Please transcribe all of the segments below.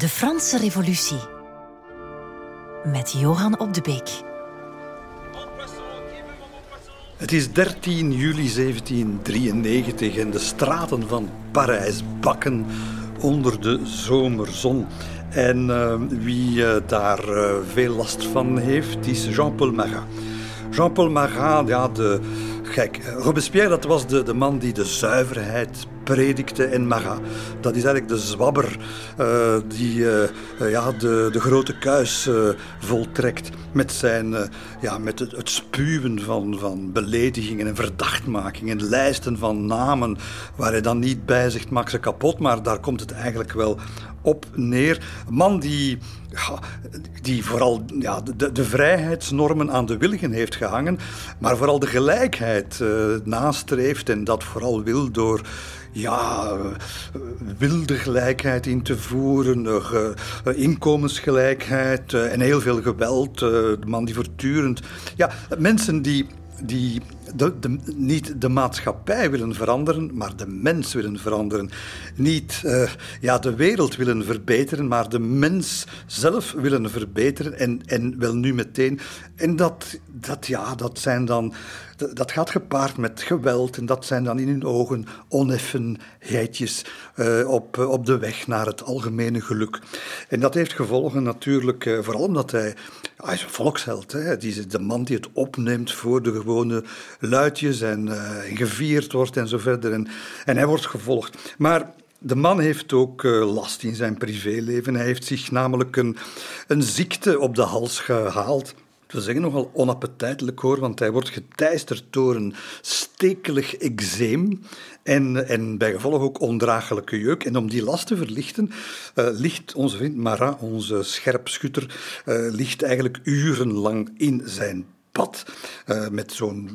De Franse Revolutie met Johan Op de Beek. Het is 13 juli 1793 en de straten van Parijs bakken onder de zomerzon. En uh, wie uh, daar uh, veel last van heeft, is Jean-Paul Marat. Jean-Paul Marat, ja, de... Kijk, Robespierre, dat was de, de man die de zuiverheid predikte en Marat. Dat is eigenlijk de zwabber uh, die uh, ja, de, de grote kuis voltrekt met, zijn, ja, met het, het, spuwen van, van beledigingen en verdachtmakingen, lijsten van namen waar hij dan niet bij zegt, maak ze kapot, maar daar komt het eigenlijk wel op neer. Een man die, die vooral ja, de, de vrijheidsnormen aan de wilgen heeft gehangen, maar vooral de gelijkheid uh, nastreeft en dat vooral wil door ja, wilde gelijkheid in te voeren, uh, inkomensgelijkheid en heel veel geweld. de man die voortdurend... Ja, mensen die die de, niet de maatschappij willen veranderen, maar de mens willen veranderen. Niet uh, ja, de wereld willen verbeteren, maar de mens zelf willen verbeteren. En, en wel nu meteen. En dat, dat, ja, dat zijn dan dat gaat gepaard met geweld en dat zijn dan in hun ogen oneffenheidjes uh, op, op de weg naar het algemene geluk. En dat heeft gevolgen natuurlijk, uh, vooral omdat hij, hij is een volksheld hè, die is de man die het opneemt voor de gewone luidjes en, en gevierd wordt en zo verder. En, en hij wordt gevolgd. Maar de man heeft ook uh, last in zijn privéleven. Hij heeft zich namelijk een, een ziekte op de hals gehaald we zeggen nogal onappetijtelijk hoor, want hij wordt geteisterd door een stekelig eczeem en, en bij gevolg ook ondraaglijke jeuk. En om die last te verlichten, uh, ligt onze vriend Marat, onze scherpschutter, uh, ligt eigenlijk urenlang in zijn pad. Met zo'n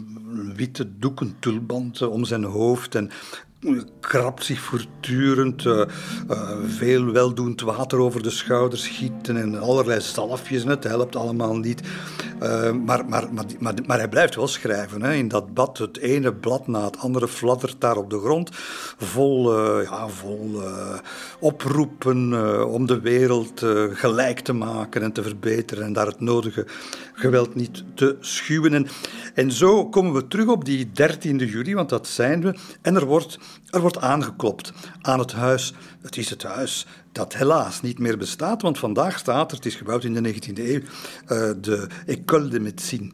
witte doeken tulband om zijn hoofd en krabt zich voortdurend, uh, uh, veel weldoend water over de schouders schieten en allerlei zalfjes. Het helpt allemaal niet. Uh, maar, maar, maar, maar, hij blijft wel schrijven. Hè. In dat bad, het ene blad na het andere fladdert daar op de grond. Vol, ja, vol oproepen om de wereld gelijk te maken en te verbeteren. En daar het nodige geweld niet te schuwen. En, en zo komen we terug op die 13 juli, want dat zijn we. En er wordt er wordt aangeklopt aan het huis. Het is het huis dat helaas niet meer bestaat, want vandaag staat er, het is gebouwd in de 19e eeuw, uh, de École de Médecine.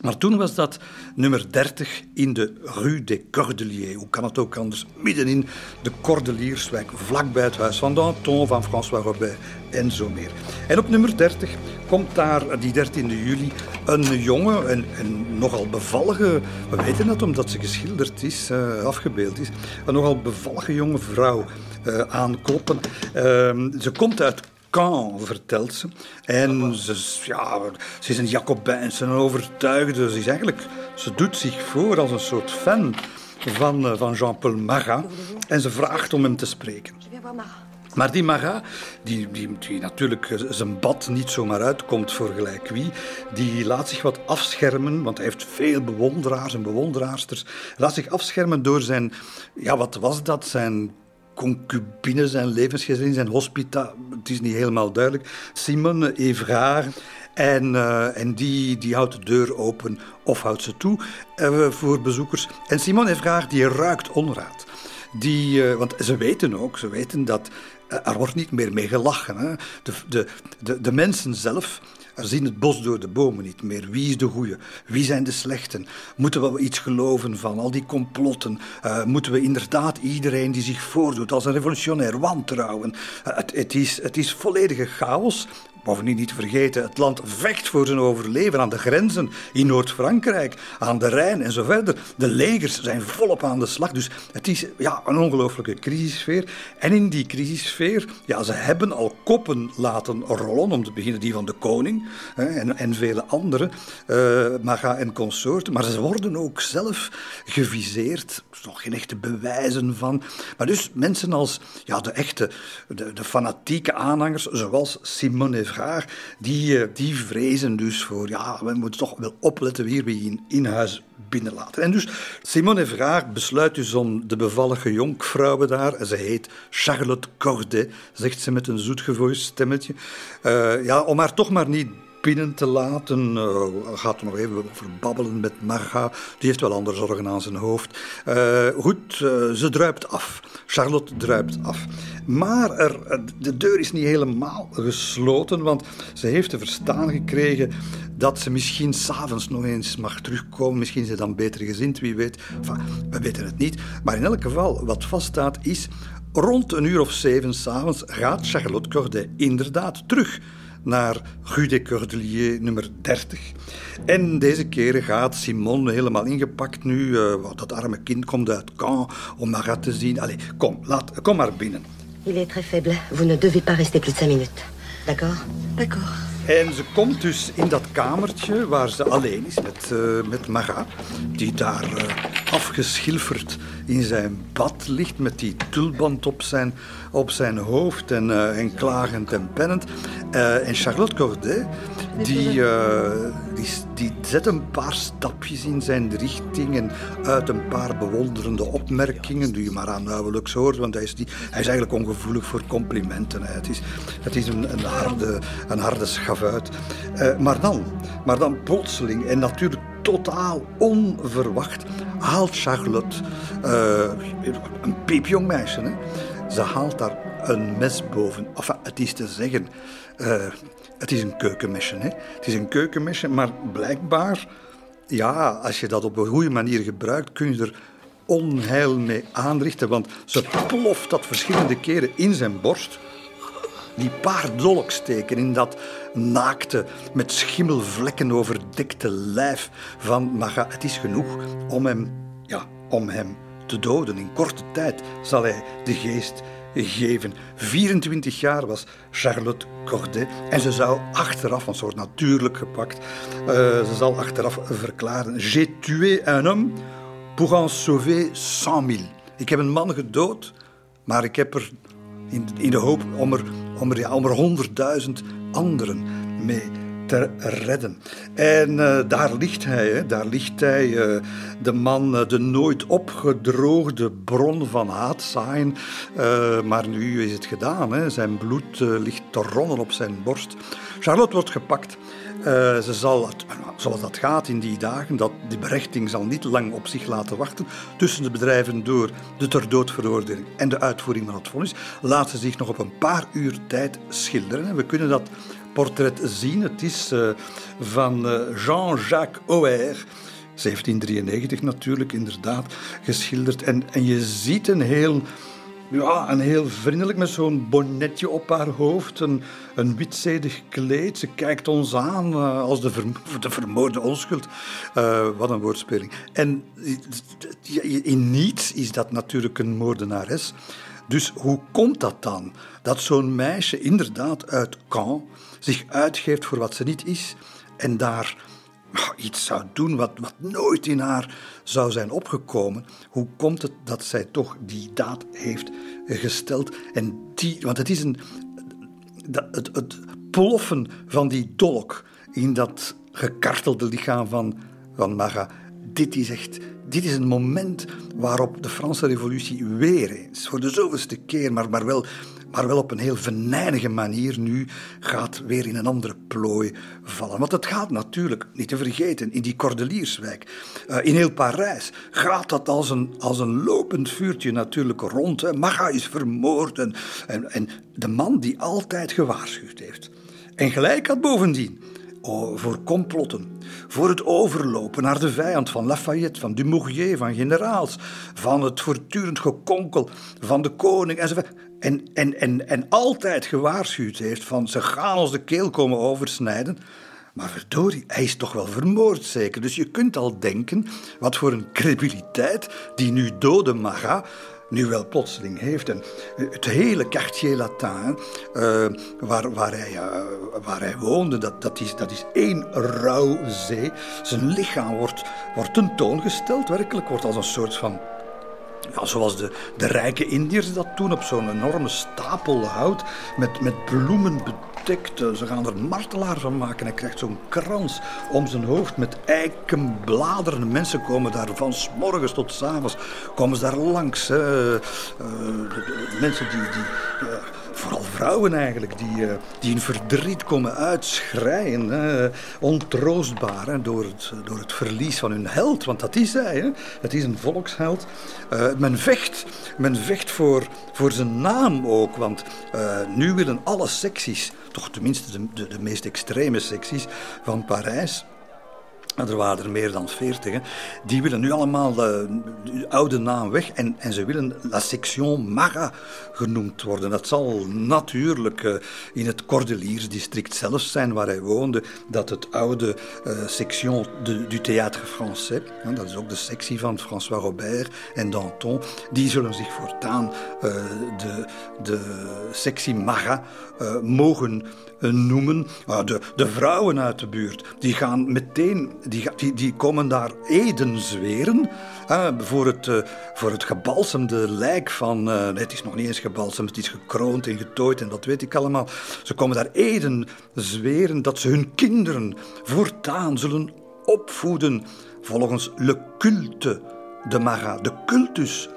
Maar toen was dat nummer 30 in de Rue des Cordeliers. Hoe kan het ook anders? Midden in de Cordelierswijk, vlakbij het huis van Danton, van François Robert en zo meer. En op nummer 30 komt daar die 13 juli een jonge en, en nogal bevallige, we weten dat omdat ze geschilderd is, uh, afgebeeld is, een nogal bevallige jonge vrouw uh, aankloppen. Uh, ze komt uit Caen, vertelt ze. En ze, ja, ze is een Jacobijnse, een overtuigde. Ze, is eigenlijk, ze doet zich voor als een soort fan van, eh, van Jean-Paul Marat. En ze vraagt om hem te spreken. Maar die Marat, die, die, die, natuurlijk zijn bad niet zomaar uitkomt voor gelijk wie, die laat zich wat afschermen, want hij heeft veel bewonderaars en bewonderaarsters. laat zich afschermen door zijn, ja, wat was dat? Zijn concubine, zijn levensgezin, zijn hospita, het is niet helemaal duidelijk. Simone Evrard. En, uh, en die, die houdt de deur open of houdt ze toe uh, voor bezoekers. En Simone Evrard die ruikt onraad. Die, uh, want ze weten ook, ze weten dat er wordt niet meer mee gelachen. Hè. De, de, de, de mensen zelf er zien het bos door de bomen niet meer. Wie is de goeie? Wie zijn de slechten? Moeten we iets geloven van al die complotten? Uh, moeten we inderdaad iedereen die zich voordoet als een revolutionair wantrouwen? Uh, het, het, is, het is volledige chaos. Bovendien niet vergeten, het land vecht voor zijn overleven aan de grenzen in Noord-Frankrijk, aan de Rijn en zo verder. De legers zijn volop aan de slag. Dus het is ja, een ongelooflijke crisissfeer. En in die crisissfeer, ja, ze hebben al koppen laten rollen, om te beginnen die van de koning hè, en, en vele anderen, uh, Maga en consorten. Maar ze worden ook zelf geviseerd. Er is nog geen echte bewijzen van. Maar dus mensen als ja, de echte, de, de fanatieke aanhangers, zoals Simone die, eh, die vrezen dus voor, ja, we moeten toch wel opletten wie we in, in huis binnenlaten. En dus Simone Vraag besluit dus om de bevallige jonkvrouwe daar, ze heet Charlotte Corday, zegt ze met een zoetgevoeligd stemmetje, uh, ja, om haar toch maar niet binnen te laten. Uh, gaat er nog even over babbelen met Marga. Die heeft wel andere zorgen aan zijn hoofd. Uh, goed, uh, ze druipt af. Charlotte druipt af. Maar er, de deur is niet helemaal gesloten, want ze heeft te verstaan gekregen dat ze misschien s'avonds nog eens mag terugkomen. Misschien is ze dan beter gezind, wie weet. We weten het niet. Maar in elk geval, wat vaststaat is... Rond een uur of zeven s'avonds gaat Charlotte Corday inderdaad terug naar Rue des Cordeliers nummer 30. En deze keer gaat Simon helemaal ingepakt nu. Uh, dat arme kind komt uit Caen om Marat te zien. Allee, kom, laat, kom maar binnen. Il est très faible. Vous ne devez pas rester plus de cinq minutes. D'accord D'accord. En ze komt dus in dat kamertje waar ze alleen is met, uh, met Marat, die daar uh, afgeschilferd in zijn bad ligt met die tulband op zijn, op zijn hoofd en, uh, en klagend en pennend. en Charlotte Corday, die, die, zet een paar stapjes in zijn richting en uit een paar bewonderende opmerkingen, die je maar aan nauwelijks hoort, want hij is, die, hij is eigenlijk ongevoelig voor complimenten. Het is, het is een, een, harde, een harde schavuit. Uh, maar, dan, maar dan plotseling, en natuurlijk totaal onverwacht, haalt Charlotte, uh, een piepjong meisje, hè? ze haalt daar een mes boven. Enfin, het is te zeggen, uh, het is een keukenmesje. Hè? Het is een keukenmesje, maar blijkbaar, ja, als je dat op een goede manier gebruikt, kun je er onheil mee aanrichten. Want ze ploft dat verschillende keren in zijn borst. Die paar dolksteken in dat naakte, met schimmelvlekken overdekte lijf van Maga. Het is genoeg om hem, ja, om hem te doden. In korte tijd zal hij de geest gegeven. 24 jaar was Charlotte Corday en ze zou achteraf, want ze wordt natuurlijk gepakt, uh, ze zal achteraf verklaren: J'ai tué un homme pour en sauver 100 000. Ik heb een man gedood, maar ik heb er in, in de hoop om er, om er, ja, om er 100.000 anderen mee te redden. En uh, daar ligt hij, hè, daar ligt hij, uh, de man, uh, de nooit opgedroogde bron van haatzaaien. maar nu is het gedaan, hè. zijn bloed ligt te ronnen op zijn borst. Charlotte wordt gepakt. ze zal, zoals dat gaat in die dagen, dat die berechting zal niet lang op zich laten wachten. Tussen de bedrijven door de ter dood veroordeling en de uitvoering van het vonnis laat ze zich nog op een paar uur tijd schilderen. We kunnen dat portret zien. Het is uh, van uh, Jean-Jacques Auer. 1793 natuurlijk, inderdaad, geschilderd. En, en je ziet een heel, ja, een heel vriendelijk met zo'n bonnetje op haar hoofd, een, een witzedig kleed. Ze kijkt ons aan uh, als de, vermo de vermoorde onschuld. Wat een woordspeling. En in niets is dat natuurlijk een moordenares. Dus hoe komt dat dan? Dat zo'n meisje inderdaad uit Caen zich uitgeeft voor wat ze niet is en daar iets zou doen wat, wat nooit in haar zou zijn opgekomen. Hoe komt het dat zij toch die daad heeft gesteld? En die, want het is een, het, het ploffen van die dolk in dat gekartelde lichaam van, van Maga, dit is echt dit is een moment waarop de Franse revolutie weer eens, voor de zoveelste keer, maar, maar, wel, maar wel op een heel venijnige manier nu, gaat weer in een andere plooi vallen. Want het gaat natuurlijk, niet te vergeten, in die Cordelierswijk, uh, in heel Parijs, gaat dat als een, als een lopend vuurtje natuurlijk rond. Hè. Maga is vermoord en, en, de man die altijd gewaarschuwd heeft. En gelijk had bovendien voor complotten, voor het overlopen naar de vijand van Lafayette, van Dumouriez, van generaals, van het voortdurend gekonkel van de koning enzovoort. En, en, en, en altijd gewaarschuwd heeft van ze gaan ons de keel komen oversnijden. Maar verdorie, hij is toch wel vermoord zeker. Dus je kunt al denken wat voor een credibiliteit die nu dode Maga nu wel plotseling heeft. En het hele Quartier Latin, uh, waar, waar, hij, uh, waar hij woonde, dat, dat, is, dat is één rauw zee. Zijn lichaam wordt, wordt tentoongesteld, werkelijk wordt als een soort van ja, zoals de, de rijke Indiërs dat doen, op zo'n enorme stapel hout met, met bloemen bedekt. Ze gaan er martelaar van maken. Hij krijgt zo'n krans om zijn hoofd met eikenbladeren. Mensen komen daar van morgens tot s avonds komen ze daar langs. Uh, mensen die, die vooral vrouwen eigenlijk, die, uh, die in verdriet komen uitschreien. Hè, ontroostbaar door, het, door het verlies van hun held. Want dat is hij. Het is een volksheld. Uh, men vecht, men vecht voor, voor zijn naam ook. Want nu willen alle secties, toch tenminste de, de, de meest extreme secties van Parijs er waren er meer dan veertig. Die willen nu allemaal de, de, oude naam weg en, en ze willen La Section Maga genoemd worden. Dat zal natuurlijk uh, in het Cordeliersdistrict zelf zijn waar hij woonde, dat het oude uh, Section de, du Théâtre Français, dat is ook de sectie van François Robert en Danton, die zullen zich voortaan de, de sectie Maga mogen noemen. Ah, de, de vrouwen uit de buurt, die gaan meteen die, die, die komen daar eden zweren voor, het, uh, voor het gebalsemde lijk van... Nee, het is nog niet eens gebalsemd, het is gekroond en getooid en dat weet ik allemaal. Ze komen daar eden zweren dat ze hun kinderen voortaan zullen opvoeden volgens le culte de Mara, de cultus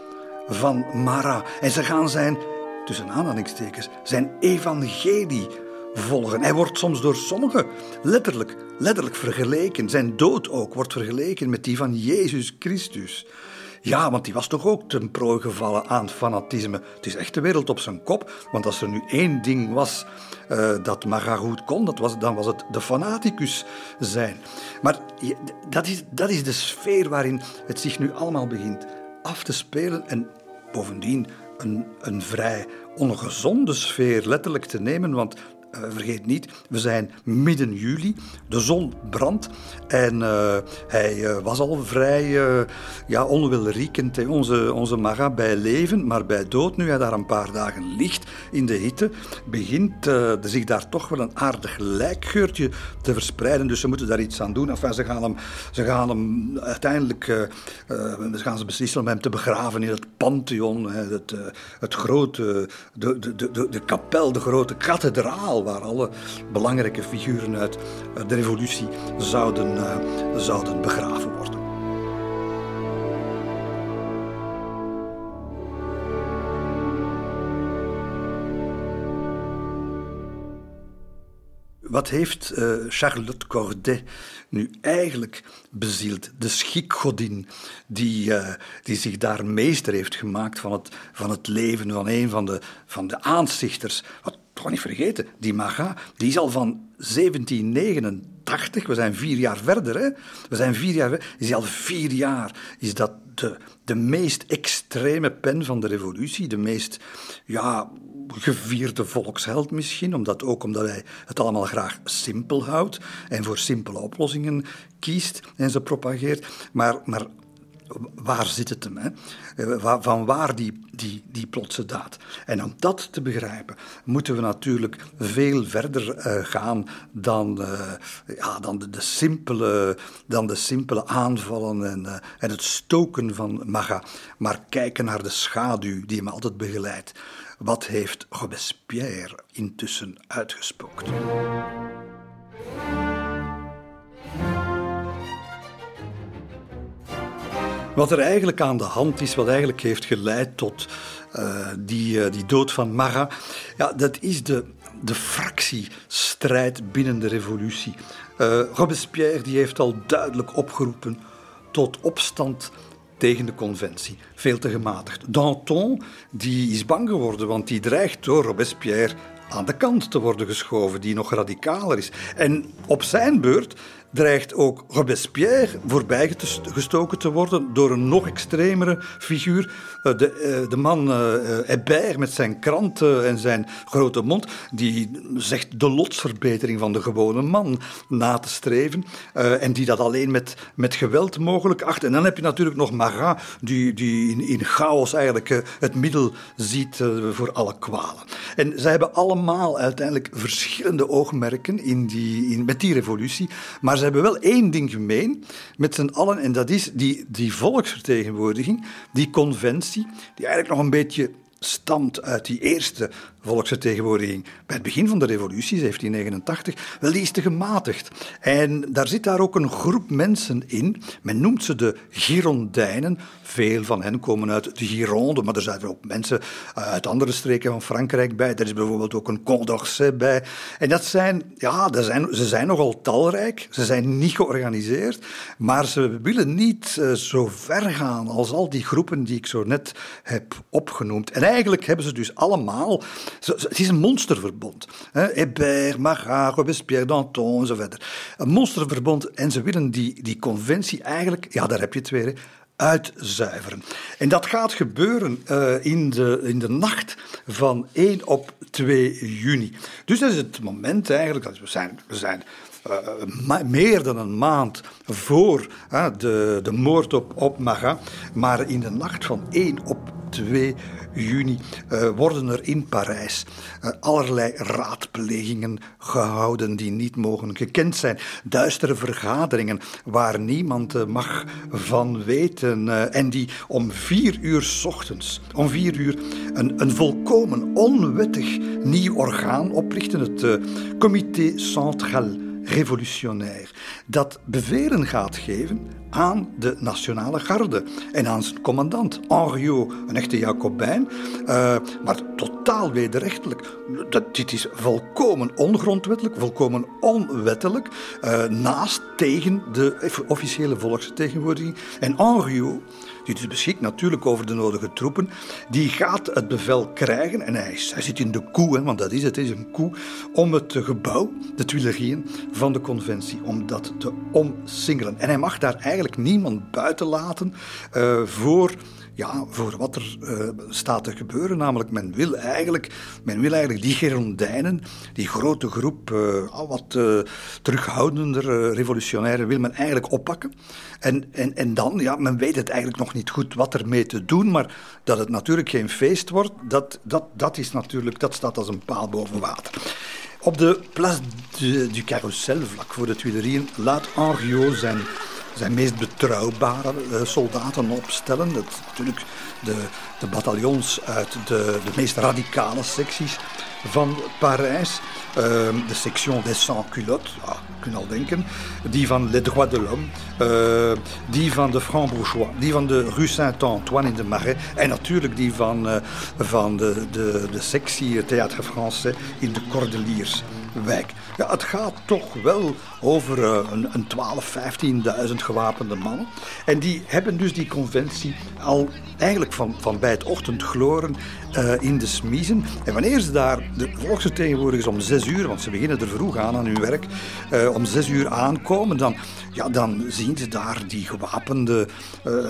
van Mara. En ze gaan zijn, tussen aanhalingstekens, zijn evangelie volgen. Hij wordt soms door sommigen letterlijk, letterlijk vergeleken. Zijn dood ook wordt vergeleken met die van Jezus Christus. Ja, want die was toch ook ten prooi gevallen aan fanatisme. Het is echt de wereld op zijn kop. Want als er nu één ding was uh, dat Maga goed kon, dat was, dan was het de fanaticus zijn. Maar dat is, dat is de sfeer waarin het zich nu allemaal begint af te spelen. En bovendien een, een vrij ongezonde sfeer letterlijk te nemen. Want uh, vergeet niet, we zijn midden juli, de zon brandt en uh, hij uh, was al vrij ja, onwelriekend, onze, onze Maga, bij leven, maar bij dood, nu hij daar een paar dagen ligt in de hitte, begint zich daar toch wel een aardig lijkgeurtje te verspreiden, dus ze moeten daar iets aan doen. Enfin, ze gaan hem, ze gaan hem uiteindelijk, ze gaan ze beslissen om hem te begraven in het Pantheon, het, het grote, de, de, de, de kapel, de grote kathedraal waar alle belangrijke figuren uit de revolutie zouden, uh, zouden begraven worden. Wat heeft uh, Charlotte Corday nu eigenlijk bezield? De schikgodin die, die zich daar meester heeft gemaakt van het, van het leven van een van de, van de aanstichters. Wat toch niet vergeten, die Maga, die is al van 1789, we zijn vier jaar verder, hè? we zijn vier jaar is al vier jaar, is dat de, de meest extreme pen van de revolutie, de meest ja, gevierde volksheld misschien, omdat, ook omdat hij het allemaal graag simpel houdt en voor simpele oplossingen kiest en ze propageert. Maar, maar waar zit het hem? Hè? Eh, van waar die, die, die plotse daad? En om dat te begrijpen, moeten we natuurlijk veel verder uh, gaan dan, uh, ja, dan, de, simpele, dan de simpele aanvallen en, en het stoken van Maga. Maar kijken naar de schaduw die hem altijd begeleidt. Wat heeft Robespierre intussen uitgespookt? Wat er eigenlijk aan de hand is, wat eigenlijk heeft geleid tot uh, die, uh, die dood van Marat, ja, dat is de, de fractiestrijd binnen de revolutie. Uh, Robespierre die heeft al duidelijk opgeroepen tot opstand tegen de conventie. Veel te gematigd. Danton die is bang geworden, want die dreigt door Robespierre aan de kant te worden geschoven, die nog radicaler is. En op zijn beurt dreigt ook Robespierre voorbijgestoken te worden door een nog extremere figuur. Eh, de, eh, de man uh, Hébert met zijn kranten en zijn grote mond, die zegt de lotsverbetering van de gewone man na te streven. en die dat alleen met, met geweld mogelijk acht. En dan heb je natuurlijk nog Marat, die, die in, in chaos eigenlijk het middel ziet voor alle kwalen. En zij hebben allemaal uiteindelijk verschillende oogmerken in die, in, met die revolutie, maar ze hebben wel één ding gemeen met z'n allen, en dat is die, die volksvertegenwoordiging, die conventie, die eigenlijk nog een beetje stamt uit die eerste volksvertegenwoordiging bij het begin van de revolutie, 1789, wel die is te gematigd. En daar zit daar ook een groep mensen in. Men noemt ze de Girondijnen. Veel van hen komen uit de Gironde, maar er zijn ook mensen uit andere streken van Frankrijk bij. Er is bijvoorbeeld ook een Condorcet bij. En dat zijn, ja, dat zijn, ze zijn nogal talrijk. Ze zijn niet georganiseerd, maar ze willen niet uh, zo ver gaan als al die groepen die ik zo net heb opgenoemd. En eigenlijk hebben ze dus allemaal het is een monsterverbond. Hébert, Marat, Robespierre, Danton en zo verder. Een monsterverbond en ze willen die, die conventie eigenlijk, ja, daar heb je het weer, uitzuiveren. En dat gaat gebeuren uh, in, de, in de nacht van 1 op 2 juni. Dus dat is het moment eigenlijk, dat we zijn, we zijn meer dan een maand voor de, de moord op, op Marat, maar in de nacht van 1 op 2 juni uh, worden er in Parijs allerlei raadplegingen gehouden die niet mogen gekend zijn. Duistere vergaderingen waar niemand mag van weten en die om vier uur s ochtends, om vier uur, een, een volkomen onwettig nieuw orgaan oprichten, het Comité Central revolutionair, dat bevelen gaat geven aan de Nationale Garde en aan zijn commandant, Henriot, een echte Jacobijn, uh, maar totaal wederrechtelijk. Dat, dit is volkomen ongrondwettelijk, volkomen onwettelijk, uh, naast tegen de officiële volksvertegenwoordiging. En Henriot die dus beschikt natuurlijk over de nodige troepen, die gaat het bevel krijgen, en hij, hij zit in de koe, hè, want dat is het, is een koe, om het gebouw, de Tuilerieën van de conventie, om dat te omsingelen. En hij mag daar eigenlijk niemand buiten laten uh, voor ja, voor wat er uh, staat te gebeuren. Namelijk, men wil eigenlijk, men wil eigenlijk die Girondijnen, die grote groep uh, wat uh, terughoudender revolutionairen, wil men eigenlijk oppakken. En, en, en dan, ja, men weet het eigenlijk nog niet goed wat ermee te doen, maar dat het natuurlijk geen feest wordt, dat, dat, dat, is natuurlijk, dat staat als een paal boven water. Op de Place du, Carrousel, vlak voor de Tuilerieën, laat Henriot zijn zijn meest betrouwbare uh, soldaten opstellen. Dat natuurlijk de, de bataljons uit de, de meest radicale secties van Parijs. Uh, de section des sans-culottes, kun je al denken. Die van Les Droits de l'Homme. Uh, die van de Francs-Bourgeois. Die van de Rue Saint-Antoine in de Marais. En natuurlijk die van, uh, van de, de, de sectie Théâtre Français in de Ja, het gaat toch wel over uh, een, een 12, 15.000 gewapende mannen. En die hebben dus die conventie al eigenlijk van, van bij het ochtendgloren uh, in de smiezen. En wanneer ze daar, de volksvertegenwoordigers om 6 uur, want ze beginnen er vroeg aan aan hun werk, uh, om 6 uur aankomen, dan, ja, dan zien ze daar die gewapende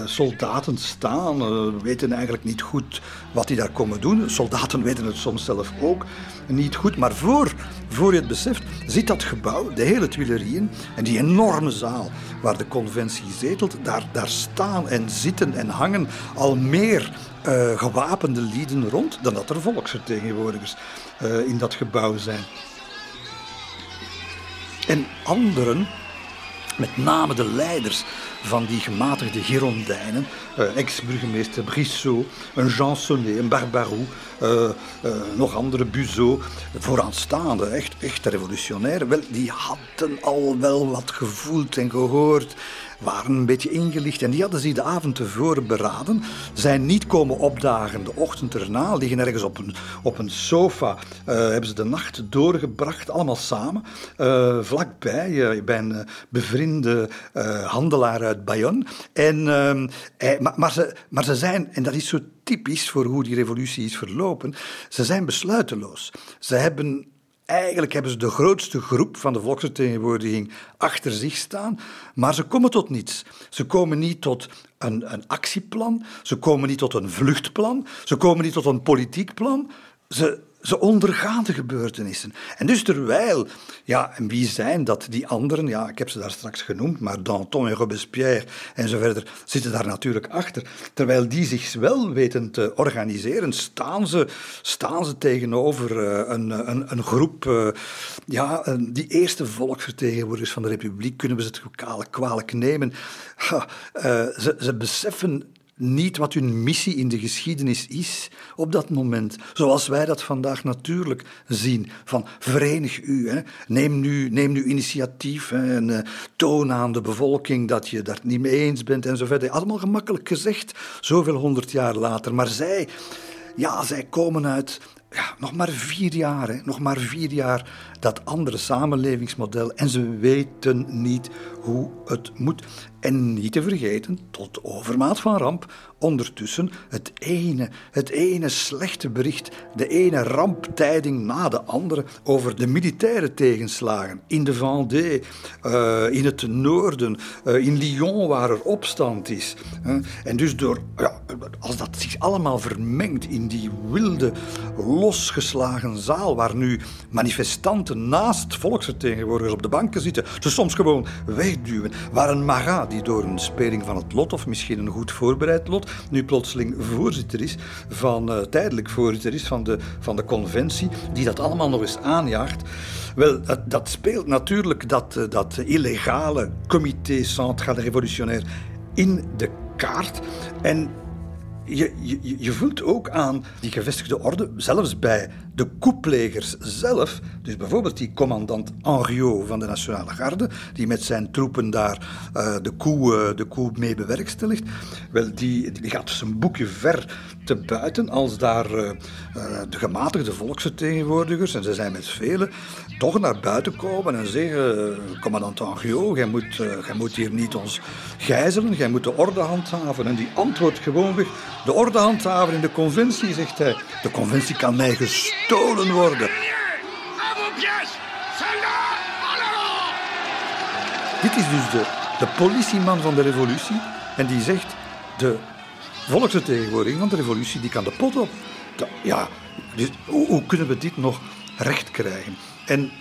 soldaten staan. We weten eigenlijk niet goed wat die daar komen doen. Soldaten weten het soms zelf ook niet goed. Maar voor, voor je het beseft, zit dat gebouw, de hele Tuilerieën en die enorme zaal waar de conventie zetelt, daar, daar staan en zitten en hangen al meer uh, gewapende lieden rond dan dat er volksvertegenwoordigers uh, in dat gebouw zijn. En anderen, met name de leiders van die gematigde Girondijnen, uh, ex-burgemeester Brissot, een Jean Sonnet, een Barbarou, uh, uh, nog andere Buzot, vooraanstaande, echt, echt revolutionair, wel, die hadden al wel wat gevoeld en gehoord waren een beetje ingelicht en die hadden zich de avond tevoren beraden, zijn niet komen opdagen de ochtend erna, liggen ergens op een, op een sofa, uh, hebben ze de nacht doorgebracht, allemaal samen, uh, vlakbij, uh, bij een bevriende handelaar uit Bayonne. En, maar, maar, ze, maar ze zijn, en dat is zo typisch voor hoe die revolutie is verlopen, ze zijn besluiteloos. Ze hebben Eigenlijk hebben ze de grootste groep van de volksvertegenwoordiging achter zich staan, maar ze komen tot niets. Ze komen niet tot een, een actieplan, ze komen niet tot een vluchtplan, ze komen niet tot een politiek plan. ze, ze ondergaan de gebeurtenissen. En dus terwijl, ja, en wie zijn dat, die anderen? Ja, ik heb ze daar straks genoemd, maar Danton en Robespierre en zo verder zitten daar natuurlijk achter. Terwijl die zich wel weten te organiseren, staan ze, staan ze tegenover uh, een, een, een, groep, uh, ja, die eerste volksvertegenwoordigers van de Republiek, kunnen we ze het kwalijk nemen. Ha, uh, ze, ze beseffen niet wat hun missie in de geschiedenis is op dat moment. Zoals wij dat vandaag natuurlijk zien. Van verenig u, hè. Neem, nu, neem nu initiatief en uh, toon aan de bevolking dat je daar niet mee eens bent en zo verder. Allemaal gemakkelijk gezegd, zoveel honderd jaar later. Maar zij, ja, zij komen uit ja, nog maar vier jaar, nog maar vier jaar dat andere samenlevingsmodel en ze weten niet hoe het moet. En niet te vergeten, tot overmaat van ramp, ondertussen het ene, het ene slechte bericht, de ene ramptijding na de andere over de militaire tegenslagen in de Vendée, uh, in het noorden, uh, in Lyon waar er opstand is. En dus door, ja, als dat zich allemaal vermengt in die wilde, losgeslagen zaal waar nu manifestanten naast volksvertegenwoordigers op de banken zitten, ze soms gewoon wegduwen, waar een Marat die door een speling van het lot, of misschien een goed voorbereid lot, nu plotseling voorzitter is van, uh, tijdelijk voorzitter is van de, van de conventie, die dat allemaal nog eens aanjaagt. Wel, dat, dat speelt natuurlijk dat, uh, dat illegale comité central révolutionnaire in de kaart. En je, je, je, voelt ook aan die gevestigde orde, zelfs bij de koeplegers zelf, dus bijvoorbeeld die commandant Henriot van de Nationale Garde, die met zijn troepen daar uh, de, coup, uh, de coup mee bewerkstelligt, wel, die, die gaat dus een boekje ver te buiten als daar uh, de gematigde volksvertegenwoordigers, en ze zijn met velen, toch naar buiten komen en zeggen, commandant Henriot, jij moet, jij moet hier niet ons gijzelen, jij moet de orde handhaven. En die antwoordt gewoonweg, de orde handhaven in de conventie, zegt hij. De conventie kan mij worden. Dit is dus de, de politieman van de revolutie. En die zegt, de volksvertegenwoordiging van de revolutie, die kan de pot op. Ja, dus hoe, kunnen we dit nog recht krijgen? En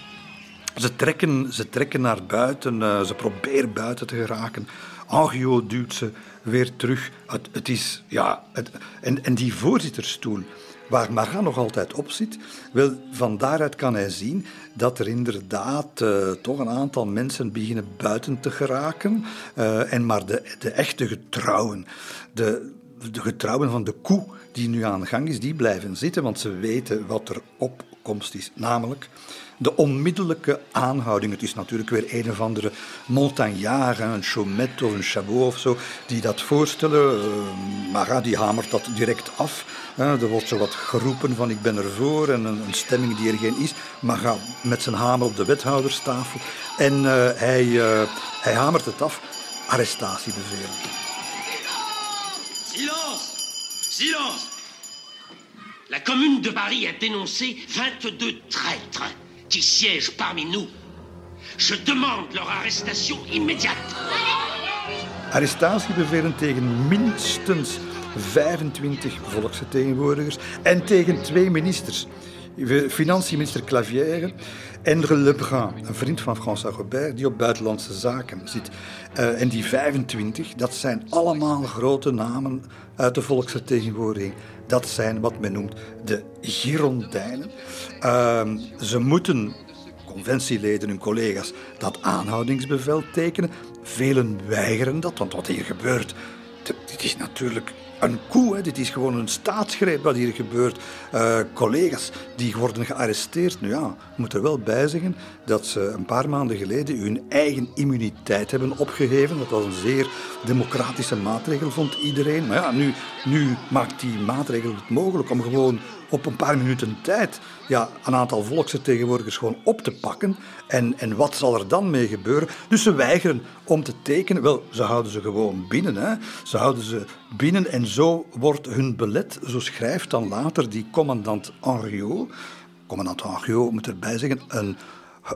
ze trekken, ze trekken naar buiten, uh, ze proberen buiten te geraken. Angio duwt ze weer terug. Het, het is, ja, het, en, en die voorzitterstoel, waar Maga nog altijd op zit, van daaruit kan hij zien dat er inderdaad uh, toch een aantal mensen beginnen buiten te geraken. Uh, en maar de, de echte getrouwen, de, de getrouwen van de koe die nu aan de gang is, die blijven zitten, want ze weten wat er opkomst is. Namelijk de onmiddellijke aanhouding. Het is natuurlijk weer een of andere montagnard, een Chaumet of een Chabot of zo, die dat voorstellen. Uh, Marat die hamert dat direct af. er wordt zo wat geroepen van ik ben ervoor en een, stemming die er geen is. Marat met zijn hamer op de wethouderstafel en uh, hij, hij hamert het af. Arrestatiebevel. Silence Silence La commune de Paris a dénoncé 22 traîtres qui siègent parmi nous. Je demande leur arrestation immédiate. Arrestatiebevelen tegen minstens 25 volksvertegenwoordigers en tegen twee ministers. Financiënminister Clavière en Lebrun, een vriend van François Robert, die op buitenlandse zaken zit. Uh, en die 25, dat zijn allemaal grote namen uit de volksvertegenwoordiging. Dat zijn wat men noemt de Girondijnen. Uh, ze moeten, conventieleden, hun collega's, dat aanhoudingsbevel tekenen. Velen weigeren dat, want wat hier gebeurt, dit is natuurlijk een. Hè. Dit is gewoon een staatsgreep wat hier gebeurt. Uh, collega's die worden gearresteerd. Nu ja, ik moet er wel bij zeggen dat ze een paar maanden geleden hun eigen immuniteit hebben opgeheven. Dat was een zeer democratische maatregel, vond iedereen. Maar ja, nu, nu maakt die maatregel het mogelijk om gewoon op een paar minuten tijd ja, een aantal volksvertegenwoordigers gewoon op te pakken. En, en wat zal er dan mee gebeuren? Dus ze weigeren om te tekenen. Wel, ze houden ze gewoon binnen. Hè. Ze houden ze binnen en zo wordt hun belet, zo schrijft dan later die commandant Henriot. Commandant Henriot moet erbij zeggen, een,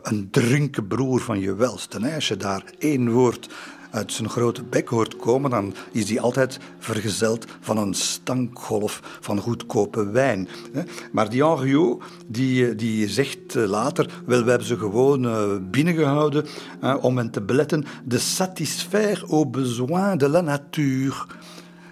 een drinkenbroer van je welste. Als je daar één woord uit zijn grote bek hoort komen, dan is die altijd vergezeld van een stankgolf van goedkope wijn. Maar die Henriot, die, die zegt later, wel, we hebben ze gewoon binnengehouden om hen te beletten de satisfaire aux besoins de la nature.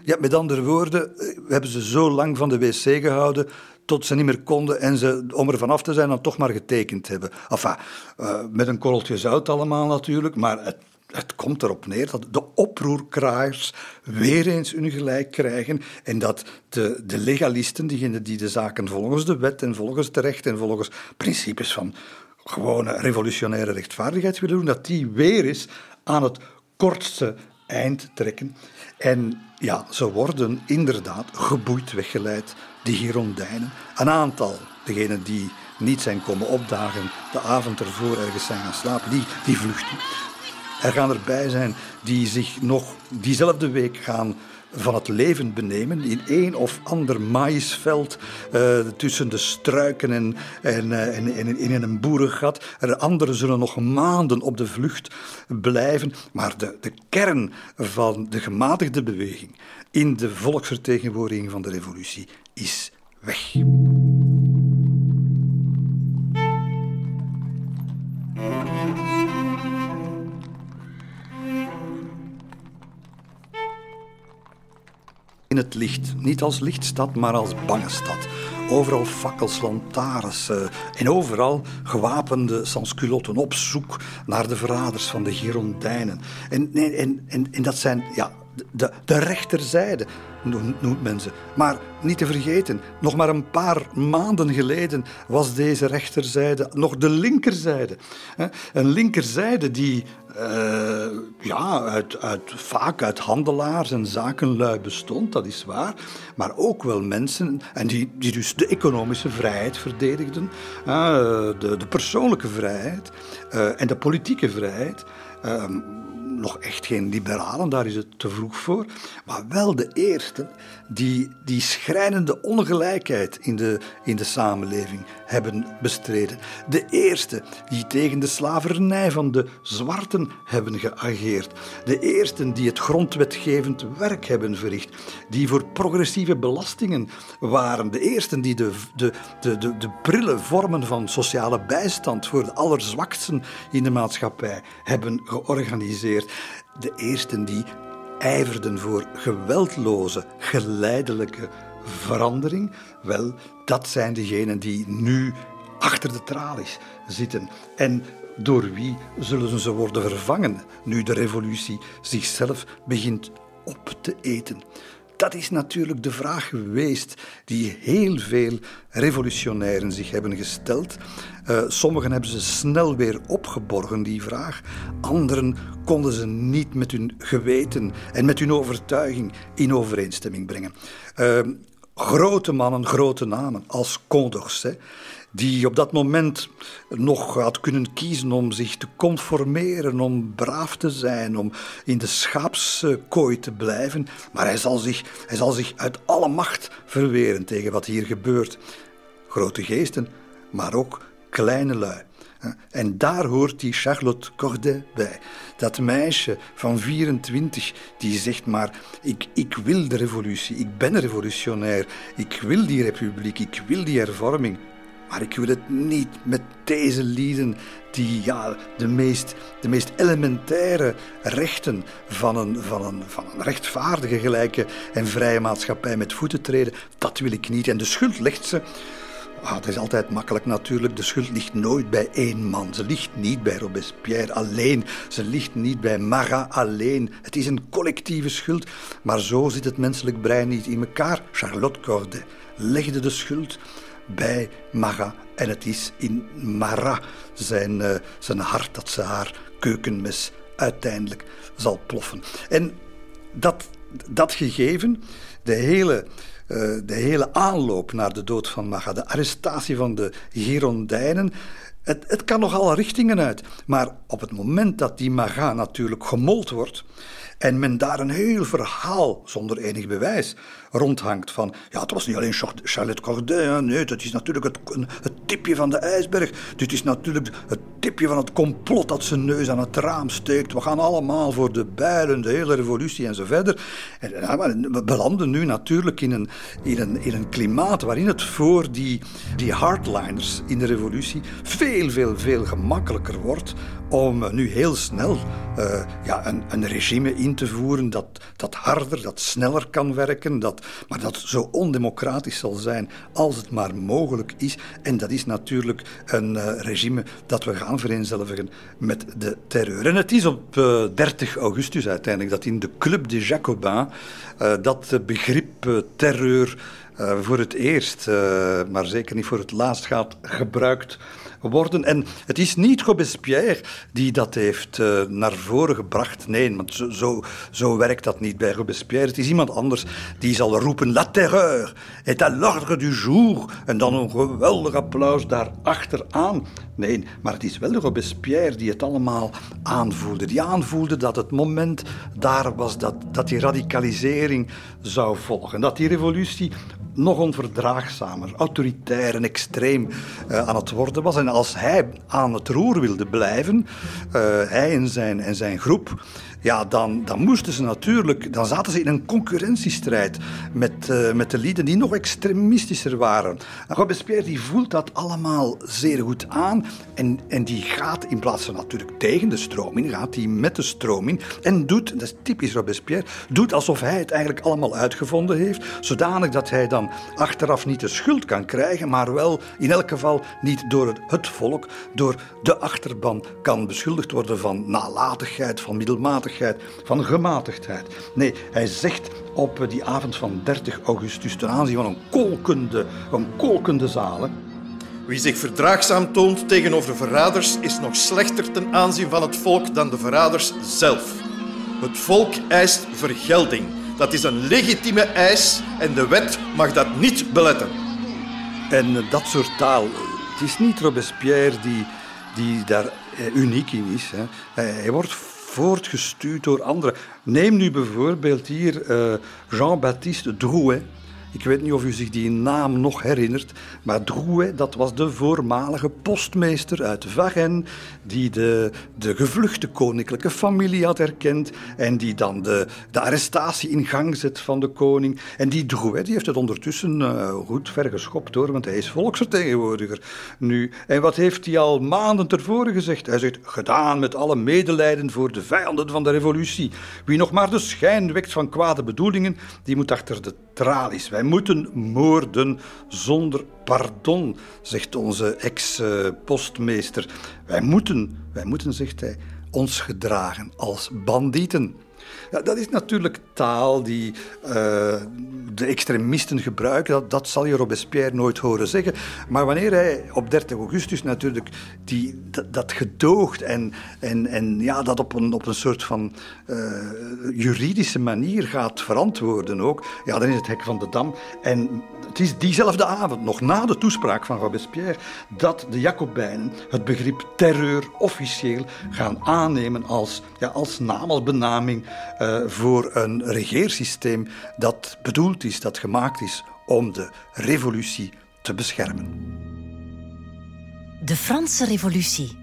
Ja, met andere woorden, we hebben ze zo lang van de wc gehouden tot ze niet meer konden en ze, om er vanaf te zijn, dan toch maar getekend hebben. Enfin, uh, met een korreltje zout allemaal natuurlijk, maar het, het komt erop neer dat de oproerkraaiers weer eens hun gelijk krijgen en dat de, de legalisten, diegenen die de zaken volgens de wet en volgens het recht en volgens principes van gewone revolutionaire rechtvaardigheid willen doen, dat die weer eens aan het kortste eind trekken. En ja, ze worden inderdaad geboeid weggeleid, die Girondijnen. Een aantal, degenen die niet zijn komen opdagen, de avond ervoor ergens zijn gaan slapen, die, die vluchten. Er gaan erbij zijn die zich nog diezelfde week gaan van het leven benemen in één of ander maïsveld uh, tussen de struiken en, en, uh, en, en, in een boerengat. Er anderen zullen nog maanden op de vlucht blijven, maar de, de kern van de gematigde beweging in de volksvertegenwoordiging van de revolutie is weg. In het licht. Niet als lichtstad, maar als bange stad. Overal fakkels, lantaarns en overal gewapende sansculotten op zoek naar de verraders van de Girondijnen. En, en, en, en dat zijn ja, de, de rechterzijde, noemt men ze. Maar niet te vergeten, nog maar een paar maanden geleden was deze rechterzijde nog de linkerzijde. Een linkerzijde die uh, ja, vaak uit handelaars en zakenlui bestond, dat is waar. Maar ook wel mensen, en die, die dus de economische vrijheid verdedigden, de, de, persoonlijke vrijheid uh, en de politieke vrijheid. Nog echt geen liberalen, daar is het te vroeg voor. Maar wel de eerste die die schrijnende ongelijkheid in de, in de samenleving hebben bestreden. De eerste die tegen de slavernij van de zwarten hebben geageerd. De eerste die het grondwetgevend werk hebben verricht. Die voor progressieve belastingen waren. De eerste die de, de, de, de, de prille vormen van sociale bijstand voor de allerzwaksten in de maatschappij hebben georganiseerd. De eerste die ijverden voor geweldloze, geleidelijke verandering, wel, dat zijn degenen die nu achter de tralies zitten. En door wie zullen ze worden vervangen nu de revolutie zichzelf begint op te eten? Dat is natuurlijk de vraag geweest die heel veel revolutionairen zich hebben gesteld. Uh, sommigen hebben ze snel weer opgeborgen, die vraag. Anderen konden ze niet met hun geweten en met hun overtuiging in overeenstemming brengen. Uh, grote mannen, grote namen als Condorcet die op dat moment nog had kunnen kiezen om zich te conformeren, om braaf te zijn, om in de schaapskooi te blijven. Maar hij zal zich, hij zal zich uit alle macht verweren tegen wat hier gebeurt. Grote geesten, maar ook kleine lui. En daar hoort die Charlotte Corday bij. Dat meisje van 24 die zegt maar, ik, ik wil de revolutie, ik ben revolutionair, ik wil die republiek, ik wil die hervorming. Maar ik wil het niet met deze lieden die ja, de, meest, de meest elementaire rechten van een, van, een, van een rechtvaardige, gelijke en vrije maatschappij met voeten treden. Dat wil ik niet. En de schuld legt ze. Ah, het is altijd makkelijk natuurlijk. De schuld ligt nooit bij één man. Ze ligt niet bij Robespierre alleen. Ze ligt niet bij Marat alleen. Het is een collectieve schuld. Maar zo zit het menselijk brein niet in elkaar. Charlotte Corday legde de schuld bij Marat. En het is in Marat zijn, uh, zijn hart dat ze haar keukenmes uiteindelijk zal ploffen. En dat, dat gegeven, de hele, de hele aanloop naar de dood van Marat, de arrestatie van de Girondijnen, Het, het kan nog alle richtingen uit. Maar op het moment dat die maga natuurlijk gemold wordt en men daar een heel verhaal zonder enig bewijs rondhangt van, ja, het was niet alleen Charlotte Corday, nee, dat is natuurlijk het, het tipje van de ijsberg. Dit is natuurlijk het tipje van het complot dat zijn neus aan het raam steekt. We gaan allemaal voor de bijlen, de hele revolutie en zo verder. En, we belanden nu natuurlijk in een, in, een, in een klimaat waarin het voor die, die hardliners in de revolutie veel, veel, veel gemakkelijker wordt om nu heel snel uh, ja, een, een regime in te voeren dat, dat harder, dat sneller kan werken, dat, maar dat zo ondemocratisch zal zijn als het maar mogelijk is. En dat is natuurlijk een uh, regime dat we gaan vereenzelvigen met de terreur. En het is op uh, 30 augustus uiteindelijk dat in de Club des Jacobins uh, dat begrip terreur voor het eerst, maar zeker niet voor het laatst gaat gebruikt worden. En het is niet Robespierre die dat heeft uh, naar voren gebracht. Nee, want zo, zo, zo, werkt dat niet bij Robespierre. Het is iemand anders die zal roepen: La terreur est à l'ordre du jour. En dan een geweldig applaus daarachteraan. Nee, maar het is wel Robespierre die het allemaal aanvoelde. Die aanvoelde dat het moment daar was dat, dat die radicalisering zou volgen. Dat die revolutie nog onverdraagzamer, autoritair en extreem uh, aan het worden was. En als hij aan het roer wilde blijven, uh, hij en zijn, en zijn groep, ja, dan, dan moesten ze natuurlijk, dan zaten ze in een concurrentiestrijd met, uh, met de lieden die nog extremistischer waren. En Robespierre die voelt dat allemaal zeer goed aan en, en die gaat in plaats van natuurlijk tegen de stroom in, gaat hij met de stroom in en doet, dat is typisch Robespierre, doet alsof hij het eigenlijk allemaal uitgevonden heeft, zodanig dat hij dan achteraf niet de schuld kan krijgen, maar wel in elk geval niet door het, het volk, door de achterban kan beschuldigd worden van nalatigheid, van middelmatigheid van gematigdheid. Nee, hij zegt op die avond van 30 augustus ten aanzien van een kolkende, een kolkende zaal. Wie zich verdraagzaam toont tegenover verraders is nog slechter ten aanzien van het volk dan de verraders zelf. Het volk eist vergelding. Dat is een legitieme eis en de wet mag dat niet beletten. En dat soort taal, het is niet Robespierre die, die daar eh, uniek in is. Hè. Hij wordt voortgestuurd door anderen. Neem nu bijvoorbeeld hier uh, Jean-Baptiste Drouet. Ik weet niet of u zich die naam nog herinnert, maar Drouet, dat was de voormalige postmeester uit Varennes, die de, de gevluchte koninklijke familie had erkend en die dan de, de arrestatie in gang zet van de koning. En die Drouet die heeft het ondertussen uh, goed vergeschopt hoor, want hij is volksvertegenwoordiger nu. En wat heeft hij al maanden tevoren gezegd? Hij zegt, gedaan met alle medelijden voor de vijanden van de revolutie. Wie nog maar de schijn wekt van kwade bedoelingen, die moet achter de tralies. Wij moeten moorden zonder pardon, zegt onze ex-postmeester. Wij moeten, wij moeten, zegt hij, ons gedragen als bandieten. Ja, dat is natuurlijk taal die uh, de extremisten gebruiken. Dat, dat zal je Robespierre nooit horen zeggen. Maar wanneer hij op 30 augustus natuurlijk die, dat, gedoogt en, en, en ja, dat op een, op een soort van uh, juridische manier gaat verantwoorden ook, ja, dan is het hek van de dam. En het is diezelfde avond, nog na de toespraak van Robespierre, dat de Jacobijnen het begrip terreur officieel gaan aannemen als, ja, als naam, als benaming uh, voor een regeersysteem dat bedoeld is, dat gemaakt is om de revolutie te beschermen. De Franse Revolutie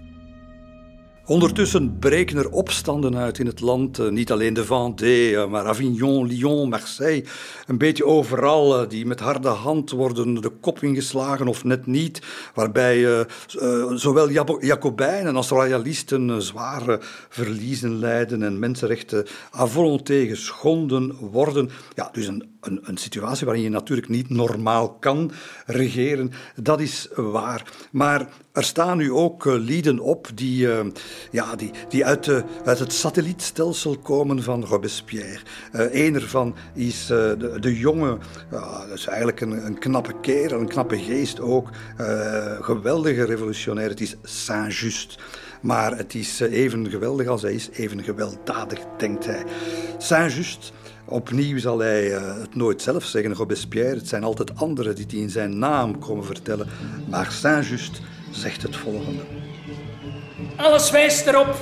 Ondertussen breken er opstanden uit in het land. Eh, niet alleen de Vendée, eh, maar Avignon, Lyon, Marseille. Een beetje overal eh, die met harde hand worden de kop ingeslagen of net niet. Waarbij zowel Jacobijnen als royalisten zware verliezen lijden en mensenrechten à volonté geschonden worden. Ja, dus een, een, een situatie waarin je natuurlijk niet normaal kan regeren. Dat is waar. Maar er staan nu ook lieden op die ja, die, die uit, het satellietstelsel komen van Robespierre. Uh, een ervan is de, de jonge, dat is eigenlijk een, een knappe kerel, een knappe geest ook. Geweldige revolutionair, het is Saint-Just. Maar het is even geweldig als hij is, even gewelddadig, denkt hij. Saint-Just... Opnieuw zal hij het nooit zelf zeggen, Robespierre. Het zijn altijd anderen die het in zijn naam komen vertellen. Maar Saint-Just zegt het volgende. Alles wijst erop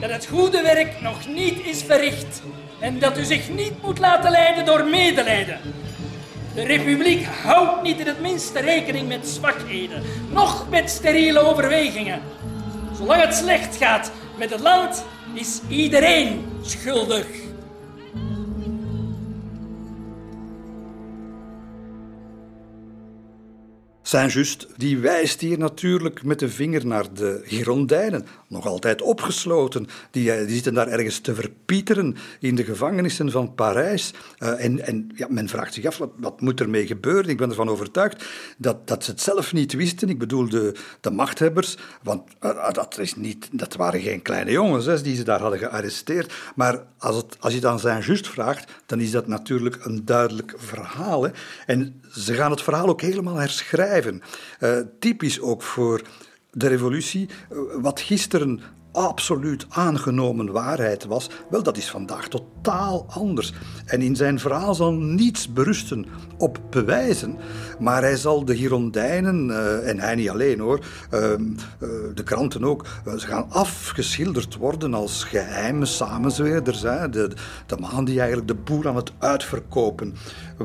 dat het goede werk nog niet is verricht en dat u zich niet moet laten leiden door medelijden. De republiek houdt niet in het minste rekening met zwakheden, noch met steriele overwegingen. Zolang het slecht gaat met het land, is iedereen schuldig. Saint-Just die wijst hier natuurlijk met de vinger naar de Girondijnen, nog altijd opgesloten. Die, eh, die zitten daar ergens te verpieteren in de gevangenissen van Parijs. Uh, en en ja, men vraagt zich af, wat, wat moet ermee gebeuren? Ik ben ervan overtuigd dat, dat ze het zelf niet wisten. Ik bedoel, de, de machthebbers, want uh, dat, is niet, dat waren geen kleine jongens hè, die ze daar hadden gearresteerd. Maar als, het, als je het aan Saint-Just vraagt, dan is dat natuurlijk een duidelijk verhaal. Hè. En ze gaan het verhaal ook helemaal herschrijven. Typisch ook voor de revolutie, wat gisteren absoluut aangenomen waarheid was, wel, dat is vandaag totaal anders. En in zijn verhaal zal niets berusten op bewijzen, maar hij zal de Girondijnen, uh, en hij niet alleen hoor, uh, uh, de kranten ook, ze gaan afgeschilderd worden als geheime samenzweerders. Hè? De, de man die eigenlijk de boer aan het uitverkopen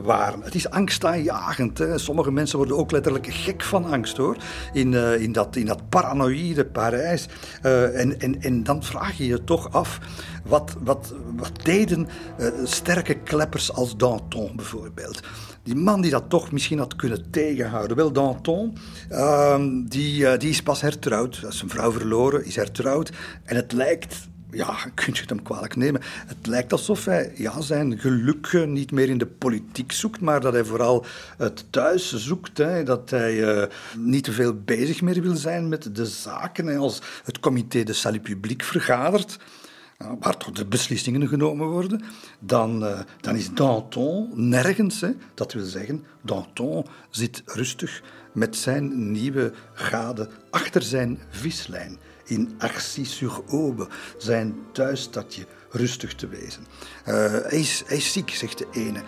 waren. Het is angstaanjagend. Hè? Sommige mensen worden ook letterlijk gek van angst hoor, in, in, dat, in dat paranoïde Parijs. en en, en dan vraag je je toch af, wat, wat, wat deden uh, sterke kleppers als Danton bijvoorbeeld? Die man die dat toch misschien had kunnen tegenhouden. Wel, Danton, uh, die, die is pas hertrouwd. Een vrouw verloren, is hertrouwd. En het lijkt ja, kun je het hem kwalijk nemen. Het lijkt alsof hij ja, zijn geluk niet meer in de politiek zoekt, maar dat hij vooral het thuis zoekt. Hè, dat hij uh, niet te veel bezig meer wil zijn met de zaken. Hè, als het comité de salut public vergadert, waar toch de beslissingen genomen worden, dan, dan is Danton nergens. Hè. Dat wil zeggen, Danton zit rustig met zijn nieuwe gade achter zijn vislijn in Arcy-sur-Aube, zijn thuisstadje, rustig te wezen. Uh, hij, is, hij ziek, zegt de ene.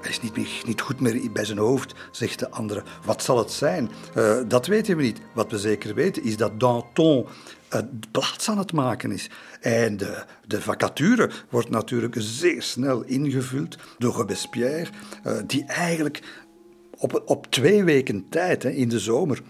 Hij is niet, niet goed meer bij zijn hoofd, zegt de andere. Wat zal het zijn? Uh, dat weten we niet. Wat we zeker weten is dat Danton uh, plaats aan het maken is. En de, de, vacature wordt natuurlijk zeer snel ingevuld door Robespierre, die eigenlijk op, op twee weken tijd, hè, in de zomer,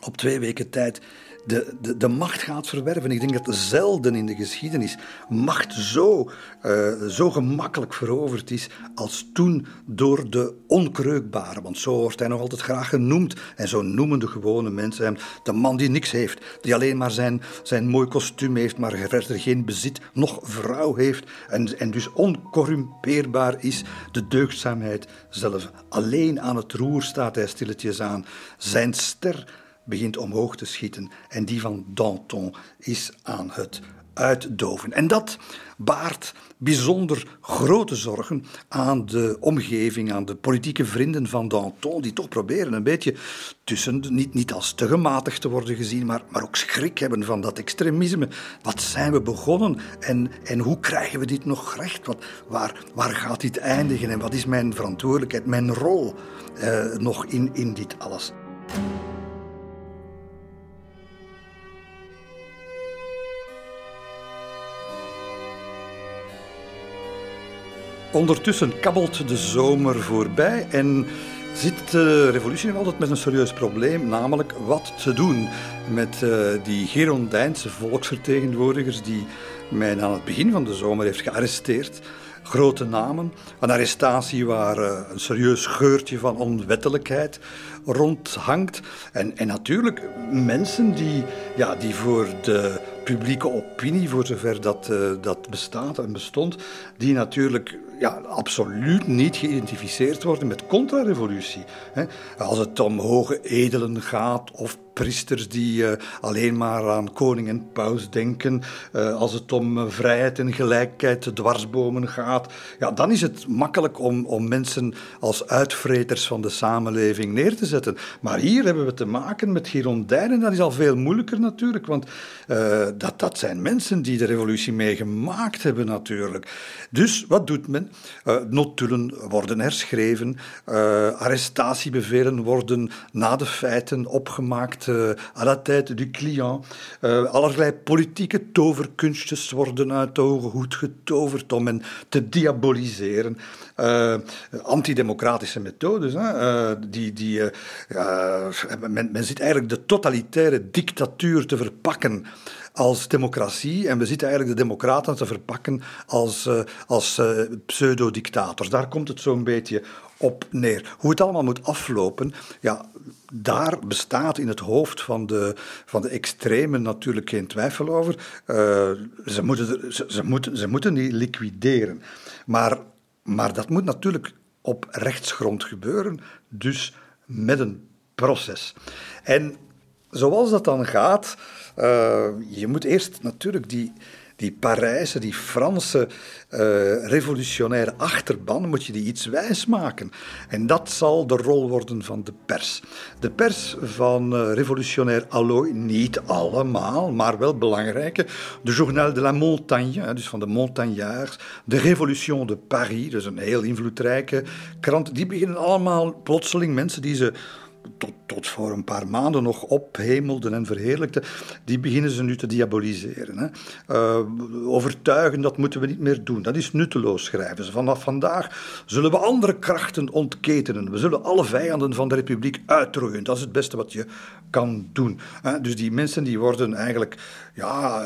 op twee weken tijd de, de, de macht gaat verwerven. Ik denk dat zelden in de geschiedenis macht zo, uh, zo gemakkelijk veroverd is als toen door de onkreukbare. Want zo wordt hij nog altijd graag genoemd. En zo noemen de gewone mensen hem de man die niks heeft. Die alleen maar zijn, zijn mooi kostuum heeft, maar verder geen bezit, nog vrouw heeft. En, en dus oncorrumpeerbaar is. De deugdzaamheid zelf. Alleen aan het roer staat hij stilletjes aan. Zijn ster begint omhoog te schieten en die van Danton is aan het uitdoven. En dat baart bijzonder grote zorgen aan de omgeving, aan de politieke vrienden van Danton, die toch proberen een beetje tussen, niet, niet als te gematigd te worden gezien, maar, maar ook schrik hebben van dat extremisme. Wat zijn we begonnen en, en hoe krijgen we dit nog recht? Wat, waar, waar gaat dit eindigen en wat is mijn verantwoordelijkheid, mijn rol eh, nog in, in dit alles? Ondertussen kabbelt de zomer voorbij en zit de revolutie nog altijd met een serieus probleem, namelijk wat te doen met uh, die Girondijnse volksvertegenwoordigers die men aan het begin van de zomer heeft gearresteerd. Grote namen, een arrestatie waar uh, een serieus geurtje van onwettelijkheid rondhangt. En, en natuurlijk mensen die, ja, die voor de publieke opinie, voor zover dat, uh, dat bestaat en bestond, die natuurlijk ja, absoluut niet geïdentificeerd worden met contra-revolutie. Als het om hoge edelen gaat of priesters die uh, alleen maar aan koning en paus denken, uh, als het om uh, vrijheid en gelijkheid dwarsbomen gaat, ja, dan is het makkelijk om, om mensen als uitvreters van de samenleving neer te zetten. Maar hier hebben we te maken met Girondijnen, dat is al veel moeilijker natuurlijk, want dat, dat zijn mensen die de revolutie meegemaakt hebben natuurlijk. Dus wat doet men? Notulen worden herschreven, arrestatiebevelen worden na de feiten opgemaakt tête, à la tête du client. allerlei politieke toverkunstjes worden uit de hoge hoed getoverd om hen te diaboliseren. antidemocratische methodes. Hè, die, die, men zit eigenlijk de totalitaire dictatuur te verpakken als democratie. En we zitten eigenlijk de democraten te verpakken als, uh, als uh, pseudo-dictators. Daar komt het zo'n beetje op neer. Hoe het allemaal moet aflopen, ja, daar bestaat in het hoofd van de, van de extremen natuurlijk geen twijfel over. Uh, ze, moeten, ze, moeten, ze moeten die liquideren. Maar, maar dat moet natuurlijk op rechtsgrond gebeuren, dus met een proces. En zoals dat dan gaat, uh, je moet eerst natuurlijk die, die Parijse, die Franse uh, revolutionaire achterban, moet je die iets wijs maken. En dat zal de rol worden van de pers. De pers van uh, revolutionair allooi, niet allemaal, maar wel belangrijke. De Journal de la Montagne, dus van de Montagnards. De Révolution de Paris, dus een heel invloedrijke krant. Die beginnen allemaal plotseling mensen die ze tot, tot voor een paar maanden nog ophemelden en verheerlijkten, die beginnen ze nu te diaboliseren. Hè. Uh, overtuigen, dat moeten we niet meer doen. Dat is nutteloos, schrijven ze. Vanaf vandaag zullen we andere krachten ontketenen. We zullen alle vijanden van de republiek uitroeien. Dat is het beste wat je kan doen. Dus die mensen die worden eigenlijk, ja,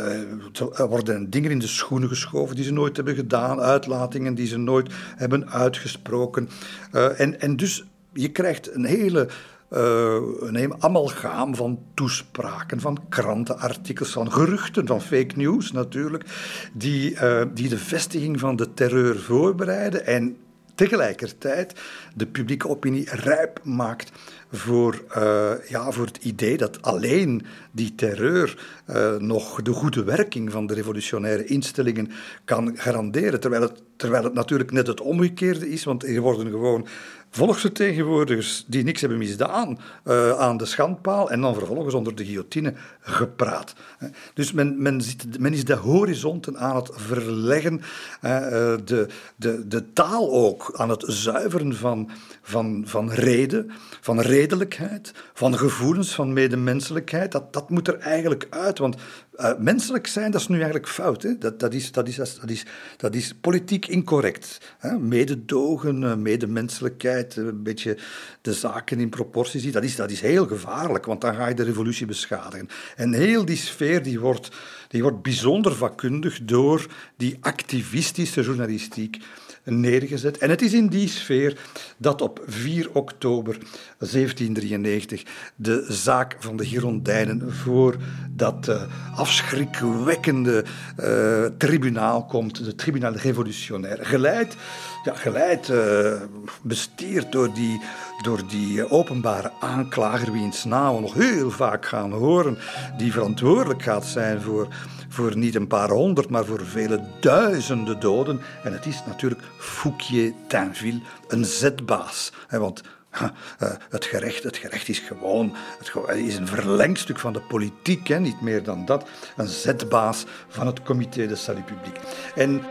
er worden dingen in de schoenen geschoven die ze nooit hebben gedaan, uitlatingen die ze nooit hebben uitgesproken. Uh, en, en dus je krijgt een hele uh, een amalgaam van toespraken, van krantenartikels, van geruchten, van fake news natuurlijk, die, uh, die de vestiging van de terreur voorbereiden en tegelijkertijd de publieke opinie rijp maakt voor, uh, ja, voor het idee dat alleen die terreur nog de goede werking van de revolutionaire instellingen kan garanderen. Terwijl het, terwijl het natuurlijk net het omgekeerde is, want er worden gewoon volksvertegenwoordigers die niks hebben misdaan uh, aan de schandpaal en dan vervolgens onder de guillotine gepraat. Dus men, men, men is de horizonten aan het verleggen, uh, de, de, de taal ook aan het zuiveren van, van, van reden, van redelijkheid, van gevoelens van medemenselijkheid. Dat, dat moet er eigenlijk uit, want uh, menselijk zijn, dat is nu eigenlijk fout. Hè? Dat, dat, is, dat, is, dat, is, dat is politiek incorrect. Hè? Mededogen, uh, medemenselijkheid, een beetje de zaken in proportie zien, dat is, dat is heel gevaarlijk, want dan ga je de revolutie beschadigen. En heel die sfeer die wordt, die wordt bijzonder vakkundig door die activistische journalistiek neergezet. En het is in die sfeer dat op 4 oktober 1793 de zaak van de Girondijnen voor dat uh, afschrikwekkende uh, tribunaal komt, de tribunaal revolutionair, geleid, ja, geleid uh, bestierd door die, door die openbare aanklager, wiens naam we nog heel vaak gaan horen, die verantwoordelijk gaat zijn voor voor niet een paar honderd, maar voor vele duizenden doden. En het is natuurlijk Fouquier Tinville, een zetbaas. Want eh, het gerecht, het gerecht is gewoon het is een verlengstuk van de politiek, hè, niet meer dan dat. Een zetbaas van het Comité de Salut Public. En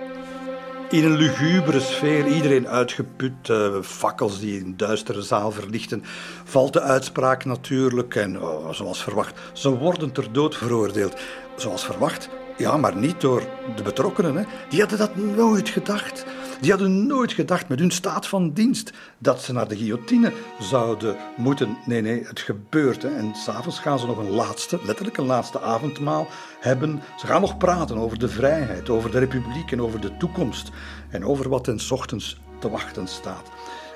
in een lugubere sfeer, iedereen uitgeput, uh, fakkels die een duistere zaal verlichten, valt de uitspraak natuurlijk en oh, zoals verwacht, ze worden ter dood veroordeeld zoals verwacht. Ja, maar niet door de betrokkenen. Hè. Die hadden dat nooit gedacht. Die hadden nooit gedacht met hun staat van dienst dat ze naar de guillotine zouden moeten. Nee, nee, het gebeurt. Hè. En s'avonds gaan ze nog een laatste, letterlijk een laatste avondmaal hebben. Ze gaan nog praten over de vrijheid, over de republiek en over de toekomst. En over wat ten ochtends te wachten staat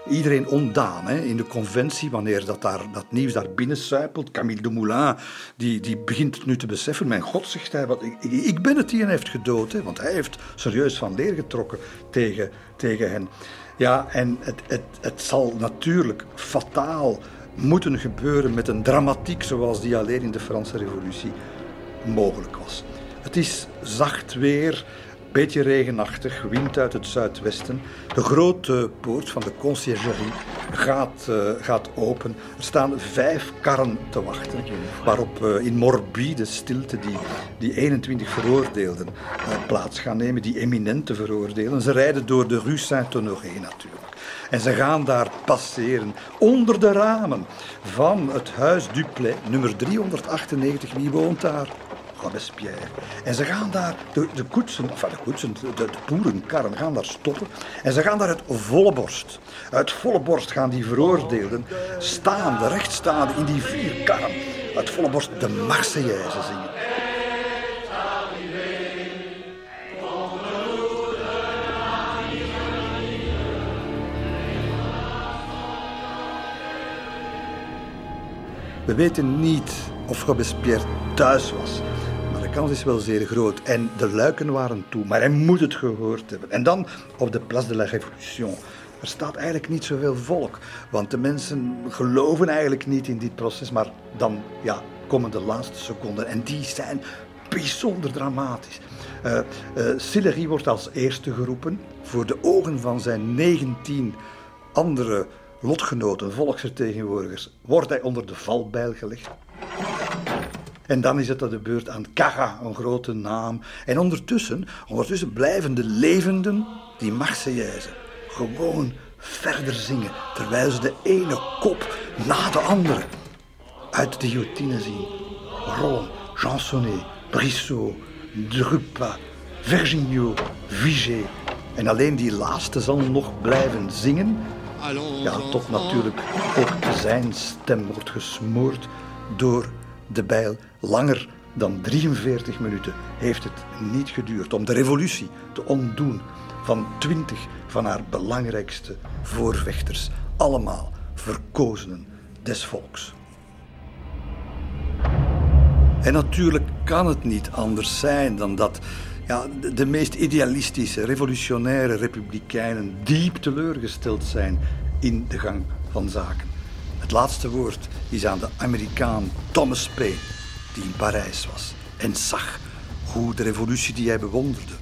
iedereen ondaan hè, in de conventie, wanneer dat, daar, dat nieuws daar binnen suipelt. Camille Dumoulin, die, die begint nu te beseffen. Mijn god, zegt hij, wat, ik, ik ben het die hen heeft gedood. Hè, want hij heeft serieus van leer getrokken tegen, tegen hen. Ja, en het, het, het zal natuurlijk fataal moeten gebeuren met een dramatiek zoals die alleen in de Franse Revolutie mogelijk was. Het is zacht weer. Beetje regenachtig, wind uit het zuidwesten. De grote poort van de conciergerie gaat, uh, gaat open. Er staan vijf karren te wachten, waarop uh, in morbide stilte die, die 21 veroordeelden uh, plaats gaan nemen, die eminente veroordeelden. Ze rijden door de Rue Saint-Honoré natuurlijk. En ze gaan daar passeren, onder de ramen van het huis Duplay, nummer 398. Wie woont daar? Robespierre. En ze gaan daar, de, de koetsen, enfin de koetsen, de, de boerenkarren gaan daar stoppen. En ze gaan daar uit volle borst. Uit volle borst gaan die veroordeelden staande, rechtstaande in die vier karren. Uit volle borst de Marseillaise zingen. We weten niet of Robespierre thuis was. Kans is wel zeer groot. En de luiken waren toe. Maar hij moet het gehoord hebben. En dan op de Place de la Révolution. Er staat eigenlijk niet zoveel volk. Want de mensen geloven eigenlijk niet in dit proces. Maar dan ja, komen de laatste seconden. En die zijn bijzonder dramatisch. Uh, Sillery wordt als eerste geroepen. Voor de ogen van zijn 19 andere lotgenoten, volksvertegenwoordigers, wordt hij onder de valbijl gelegd. En dan is het aan de beurt aan Cara, een grote naam. En ondertussen, ondertussen blijven de levenden, die Marseillaise, gewoon verder zingen. Terwijl ze de ene kop na de andere uit de guillotine zien. Rollen, Jansonnet, Brissot, Drupa, Vergniaud, Vigée. En alleen die laatste zal nog blijven zingen ja, tot natuurlijk ook zijn stem wordt gesmoord door de bijl. Langer dan 43 minuten heeft het niet geduurd om de revolutie te ontdoen van 20 van haar belangrijkste voorvechters. Allemaal verkozenen des volks. En natuurlijk kan het niet anders zijn dan dat ja, de, de, meest idealistische, revolutionaire republikeinen diep teleurgesteld zijn in de gang van zaken. Het laatste woord is aan de Amerikaan Thomas Paine, die in Parijs was en zag hoe de revolutie die hij bewonderde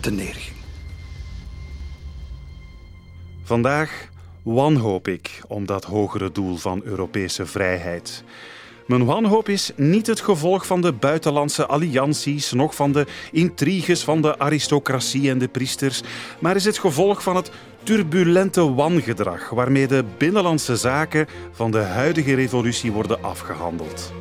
te neerging. Vandaag wanhoop ik om dat hogere doel van Europese vrijheid. Mijn wanhoop is niet het gevolg van de buitenlandse allianties, noch van de intriges van de aristocratie en de priesters, maar is het gevolg van het turbulente wangedrag waarmee de binnenlandse zaken van de huidige revolutie worden afgehandeld.